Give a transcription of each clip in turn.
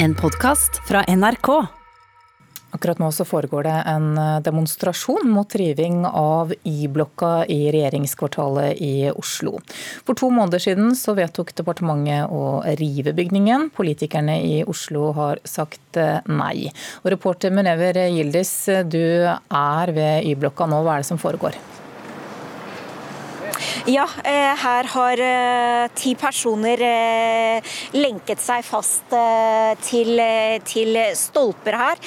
En podkast fra NRK. Akkurat nå så foregår det en eh, demonstrasjon mot riving av Y-blokka i regjeringskvartalet i Oslo. For to måneder siden så vedtok departementet å rive bygningen. Politikerne i Oslo har sagt eh, nei. Og reporter Munever Gildis, du er ved Y-blokka nå. Hva er det som foregår? Ja, eh, her har eh, ti personer eh, lenket seg fast til, til, stolper her.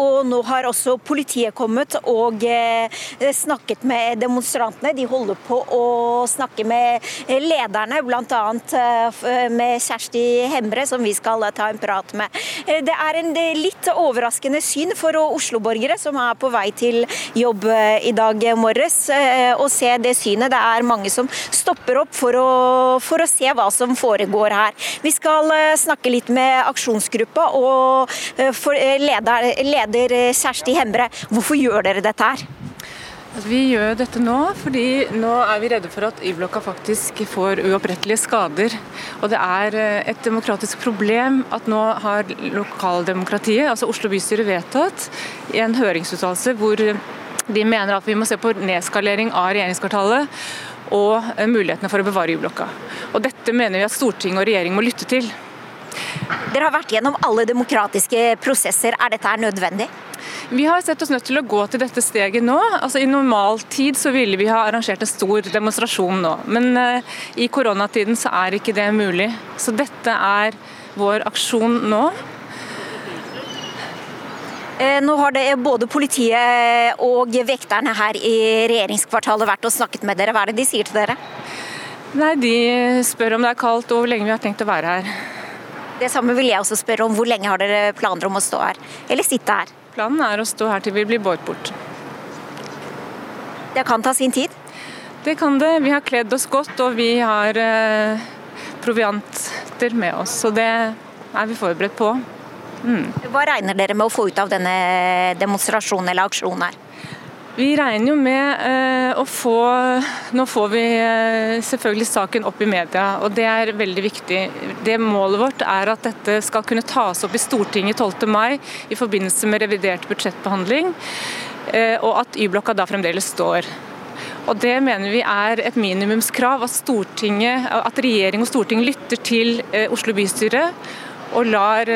Og nå har også politiet kommet og snakket med demonstrantene. De holder på å snakke med lederne, bl.a. med Kjersti Hembre, som vi skal ta en prat med. Det er en litt overraskende syn for Oslo-borgere som er på vei til jobb i dag morges, å se det synet. Det er mange som stopper opp for å, for å se hva som foregår her. Vi skal eh, snakke litt med aksjonsgruppa og eh, eh, leder, leder Kjersti Hembre. Hvorfor gjør dere dette her? Altså, vi gjør dette nå fordi nå er vi redde for at Y-blokka faktisk får uopprettelige skader. Og det er et demokratisk problem at nå har lokaldemokratiet, altså Oslo bystyre, vedtatt i en høringsuttalelse hvor de mener at vi må se på nedskalering av regjeringskvartalet og eh, mulighetene for å bevare Y-blokka. Og Dette mener vi at storting og regjering må lytte til. Dere har vært gjennom alle demokratiske prosesser. Er dette nødvendig? Vi har sett oss nødt til å gå til dette steget nå. Altså I normal tid så ville vi ha arrangert en stor demonstrasjon nå, men uh, i koronatiden så er ikke det mulig. Så dette er vår aksjon nå. Eh, nå har det både politiet og vekterne her i regjeringskvartalet vært og snakket med dere. Hva er det de sier til dere? Nei, De spør om det er kaldt og hvor lenge vi har tenkt å være her. Det samme vil jeg også spørre om. Hvor lenge har dere planer om å stå her, eller sitte her? Planen er å stå her til vi blir båret bort. Det kan ta sin tid? Det kan det. Vi har kledd oss godt og vi har eh, provianter med oss. Så det er vi forberedt på. Mm. Hva regner dere med å få ut av denne demonstrasjonen eller aksjonen her? Vi regner jo med eh, å få Nå får vi eh, selvfølgelig saken opp i media, og det er veldig viktig. Det Målet vårt er at dette skal kunne tas opp i Stortinget 12. mai i forbindelse med revidert budsjettbehandling, eh, og at Y-blokka da fremdeles står. Og Det mener vi er et minimumskrav, at, at regjering og storting lytter til Oslo bystyre og lar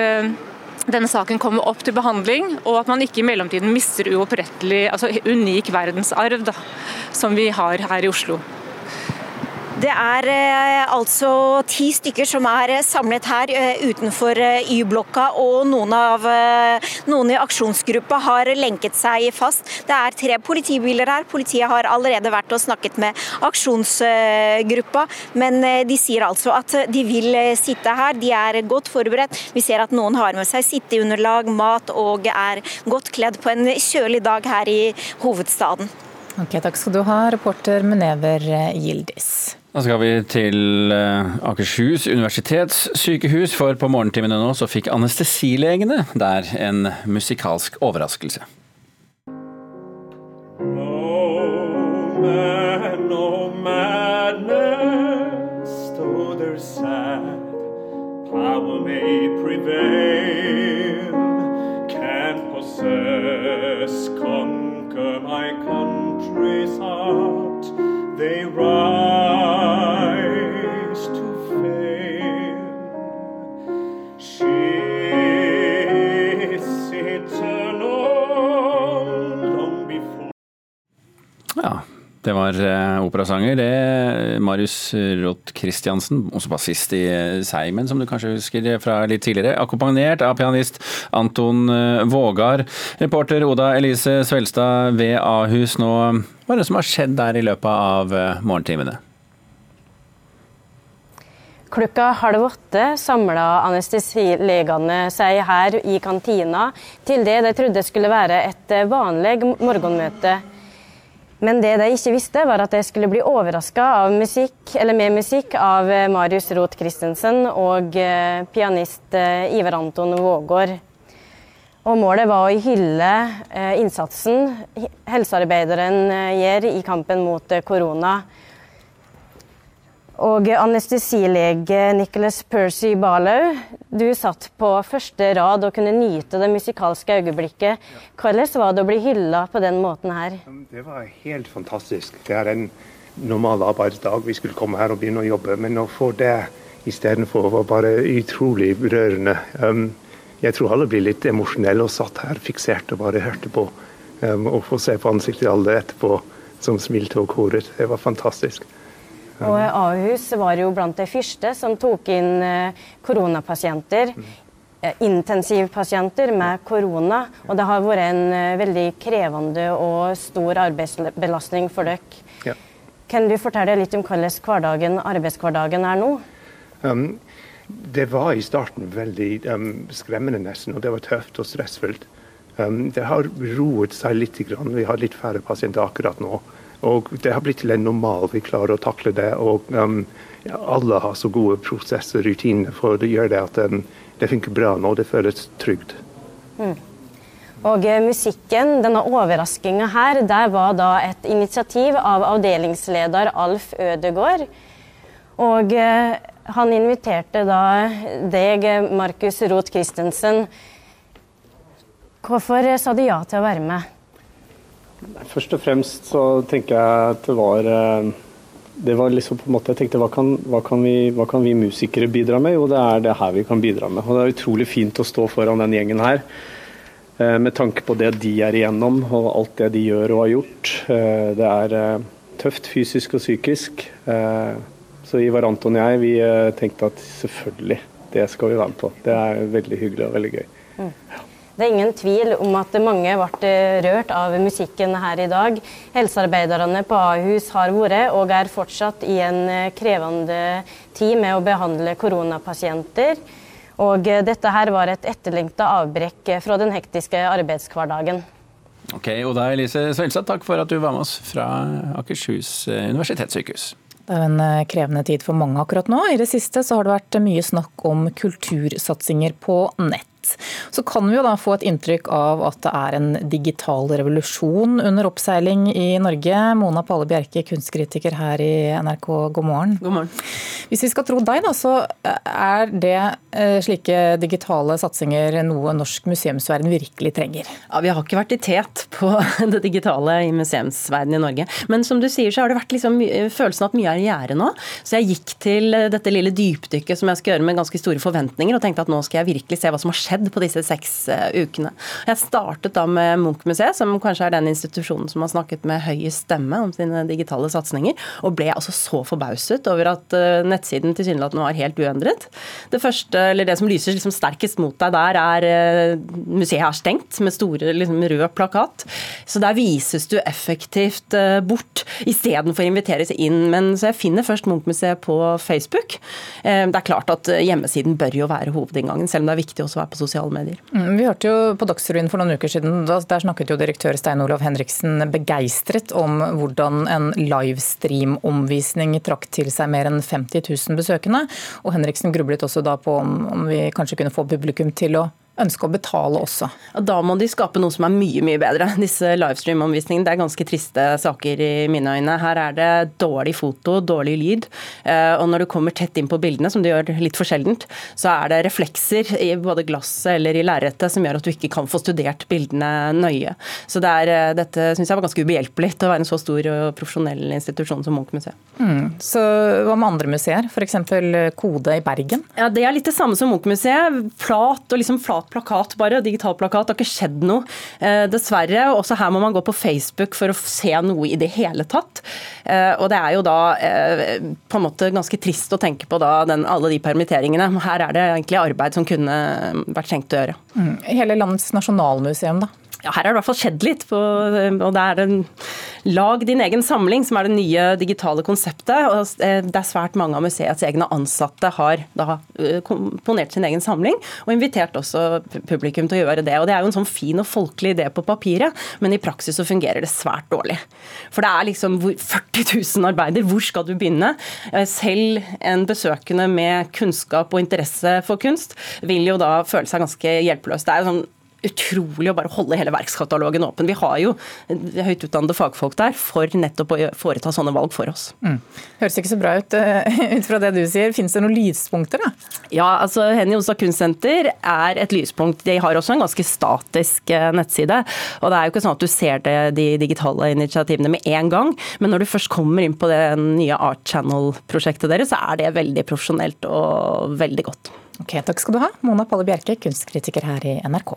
denne saken kommer opp til behandling, og at man ikke i mellomtiden mister uopprettelig, altså unik verdensarv da, som vi har her i Oslo. Det er eh, altså ti stykker som er eh, samlet her eh, utenfor Y-blokka, og noen, av, noen i aksjonsgruppa har lenket seg fast. Det er tre politibiler her. Politiet har allerede vært og snakket med aksjonsgruppa, men de sier altså at de vil sitte her. De er godt forberedt. Vi ser at noen har med seg sitteunderlag, mat og er godt kledd på en kjølig dag her i hovedstaden. Ok, Takk skal du ha, reporter Munever Gildis. Da skal vi til eh, Akershus universitetssykehus, for på morgentimene nå så fikk anestesilegene der en musikalsk overraskelse. They rise. Det var uh, operasanger. Det Marius Roth Christiansen, også bassist i Seimen, som du kanskje husker fra litt tidligere. Akkompagnert av pianist Anton uh, Vågar. Reporter Oda Elise Svelstad ved Ahus nå. Hva er det som har skjedd der i løpet av morgentimene? Klokka halv åtte samla anestesilegene seg her i kantina til det de trodde skulle være et vanlig morgenmøte. Men det de ikke visste, var at jeg skulle bli overraska med musikk av Marius Roth Christensen og eh, pianist eh, Ivar Anton Vågård. Og målet var å hylle eh, innsatsen helsearbeideren gjør i kampen mot korona. Og anestesilege Nicholas Percy Barlow, du satt på første rad og kunne nyte det musikalske øyeblikket. Hvordan var det å bli hylla på den måten her? Det var helt fantastisk. Det er en normal arbeidsdag. Vi skulle komme her og begynne å jobbe, men å få det istedenfor var bare utrolig rørende. Um, jeg tror alle blir litt emosjonelle og satt her fiksert og bare hørte på. Um, og få se på ansiktet alle etterpå som smilte og koret. Det var fantastisk. Og Ahus var jo blant de første som tok inn eh, koronapasienter. Eh, intensivpasienter med korona. Og det har vært en eh, veldig krevende og stor arbeidsbelastning for dere. Ja. Kan du fortelle litt om hvordan arbeidshverdagen er nå? Um, det var i starten veldig um, skremmende, nesten. Og det var tøft og stressfullt. Um, det har roet seg litt. Grann. Vi har litt færre pasienter akkurat nå. Og det har blitt til en normal. Vi klarer å takle det. Og um, ja, alle har så gode prosesser og rutiner for å gjøre det at um, det funker bra nå. Det føles trygt. Mm. Og eh, musikken, denne overraskinga her, der var da et initiativ av avdelingsleder Alf Ødegård. Og eh, han inviterte da deg, Markus Roth Christensen. Hvorfor sa du ja til å være med? Først og fremst så tenker jeg at det var eh, det var liksom på en måte, Jeg tenkte hva kan, hva, kan vi, hva kan, vi, musikere bidra med? Jo, det er det her vi kan bidra med. Og Det er utrolig fint å stå foran den gjengen her. Eh, med tanke på det de er igjennom og alt det de gjør og har gjort. Eh, det er tøft fysisk og psykisk. Så Ivar Anton og jeg vi tenkte at selvfølgelig, det skal vi være med på. Det er veldig hyggelig og veldig gøy. Det er ingen tvil om at mange ble rørt av musikken her i dag. Helsearbeiderne på Ahus har vært, og er fortsatt, i en krevende tid med å behandle koronapasienter. Og dette her var et etterlengta avbrekk fra den hektiske arbeidshverdagen. Ok, Oda Elise Svelstad, takk for at du var med oss fra Akershus universitetssykehus. Det er en eh, krevende tid for mange akkurat nå. I det siste så har det vært mye snakk om kultursatsinger på nett. Så kan vi jo da få et inntrykk av at det er en digital revolusjon under oppseiling i Norge. Mona Palle Bjerke, kunstkritiker her i NRK, god morgen. God morgen. Hvis vi skal tro deg, da, så er det eh, slike digitale satsinger noe norsk museumsverden virkelig trenger? Ja, Vi har ikke vært i tet på det digitale i museumsverden i Norge. Men som du sier, så har det vært liksom følelsen at mye er i gjære nå. Så jeg gikk til dette lille dypdykket som jeg skal gjøre med ganske store forventninger, og tenkte at nå skal jeg virkelig se hva som har skjedd skjedd på disse seks eh, ukene. Jeg startet da med Munch-museet, som kanskje er den institusjonen som har snakket med høyest stemme om sine digitale satsinger, og ble altså så forbauset over at eh, nettsiden tilsynelatende var helt uendret. Det første, eller det som lyser liksom sterkest mot deg der, er eh, museet er stengt med store liksom, rød plakat. Så der vises du effektivt bort istedenfor å inviteres inn. Men så jeg finner først Munch-museet på Facebook. Det er klart at hjemmesiden bør jo være hovedinngangen, selv om det er viktig også å være på sosiale medier. Mm, vi hørte jo på Dagsrevyen for noen uker siden, der snakket jo direktør Stein Olav Henriksen begeistret om hvordan en livestream-omvisning trakk til seg mer enn 50 000 besøkende. Og Henriksen grublet også da på om vi kanskje kunne få publikum til å ønske å betale også. Da må de skape noe som er mye mye bedre. Disse livestream-omvisningene det er ganske triste saker i mine øyne. Her er det dårlig foto, dårlig lyd. Eh, og når du kommer tett inn på bildene, som du gjør litt for sjeldent, så er det reflekser i både glasset eller i lerretet som gjør at du ikke kan få studert bildene nøye. Så det er, eh, dette syns jeg var ganske ubehjelpelig til å være en så stor og profesjonell institusjon som Munch-museet. Mm. Så hva med andre museer, f.eks. Kode i Bergen? Ja, Det er litt det samme som Munch-museet. Flat og liksom flat plakat bare, digital plakat. Det har ikke skjedd noe, eh, dessverre. Også her må man gå på Facebook for å se noe i det hele tatt. Eh, og det er jo da eh, på en måte ganske trist å tenke på da den, alle de permitteringene. Her er det egentlig arbeid som kunne vært tenkt å gjøre. Mm. Hele landets nasjonalmuseum, da? Ja, her har det i hvert fall skjedd litt. På, og det er en Lag din egen samling, som er det nye digitale konseptet. og eh, Det er svært mange av museets egne ansatte har da eh, komponert sin egen samling, og invitert også publikum til å gjøre det. og Det er jo en sånn fin og folkelig idé på papiret, men i praksis så fungerer det svært dårlig. For det er liksom 40 000 arbeider, hvor skal du begynne? Eh, selv en besøkende med kunnskap og interesse for kunst vil jo da føle seg ganske hjelpeløs. Det er jo sånn utrolig å bare holde hele verkskatalogen åpen. Vi har jo høyt utdannede fagfolk der for nettopp å foreta sånne valg for oss. Mm. Høres ikke så bra ut ut fra det du sier. Finnes det noen lyspunkter, da? Ja, altså Henny Onsdag Kunstsenter er et lyspunkt. De har også en ganske statisk nettside. Og det er jo ikke sånn at du ser det, de digitale initiativene med en gang, men når du først kommer inn på det nye Art Channel-prosjektet deres, så er det veldig profesjonelt og veldig godt. Ok, Takk skal du ha, Mona Palle Bjerke, kunstkritiker her i NRK.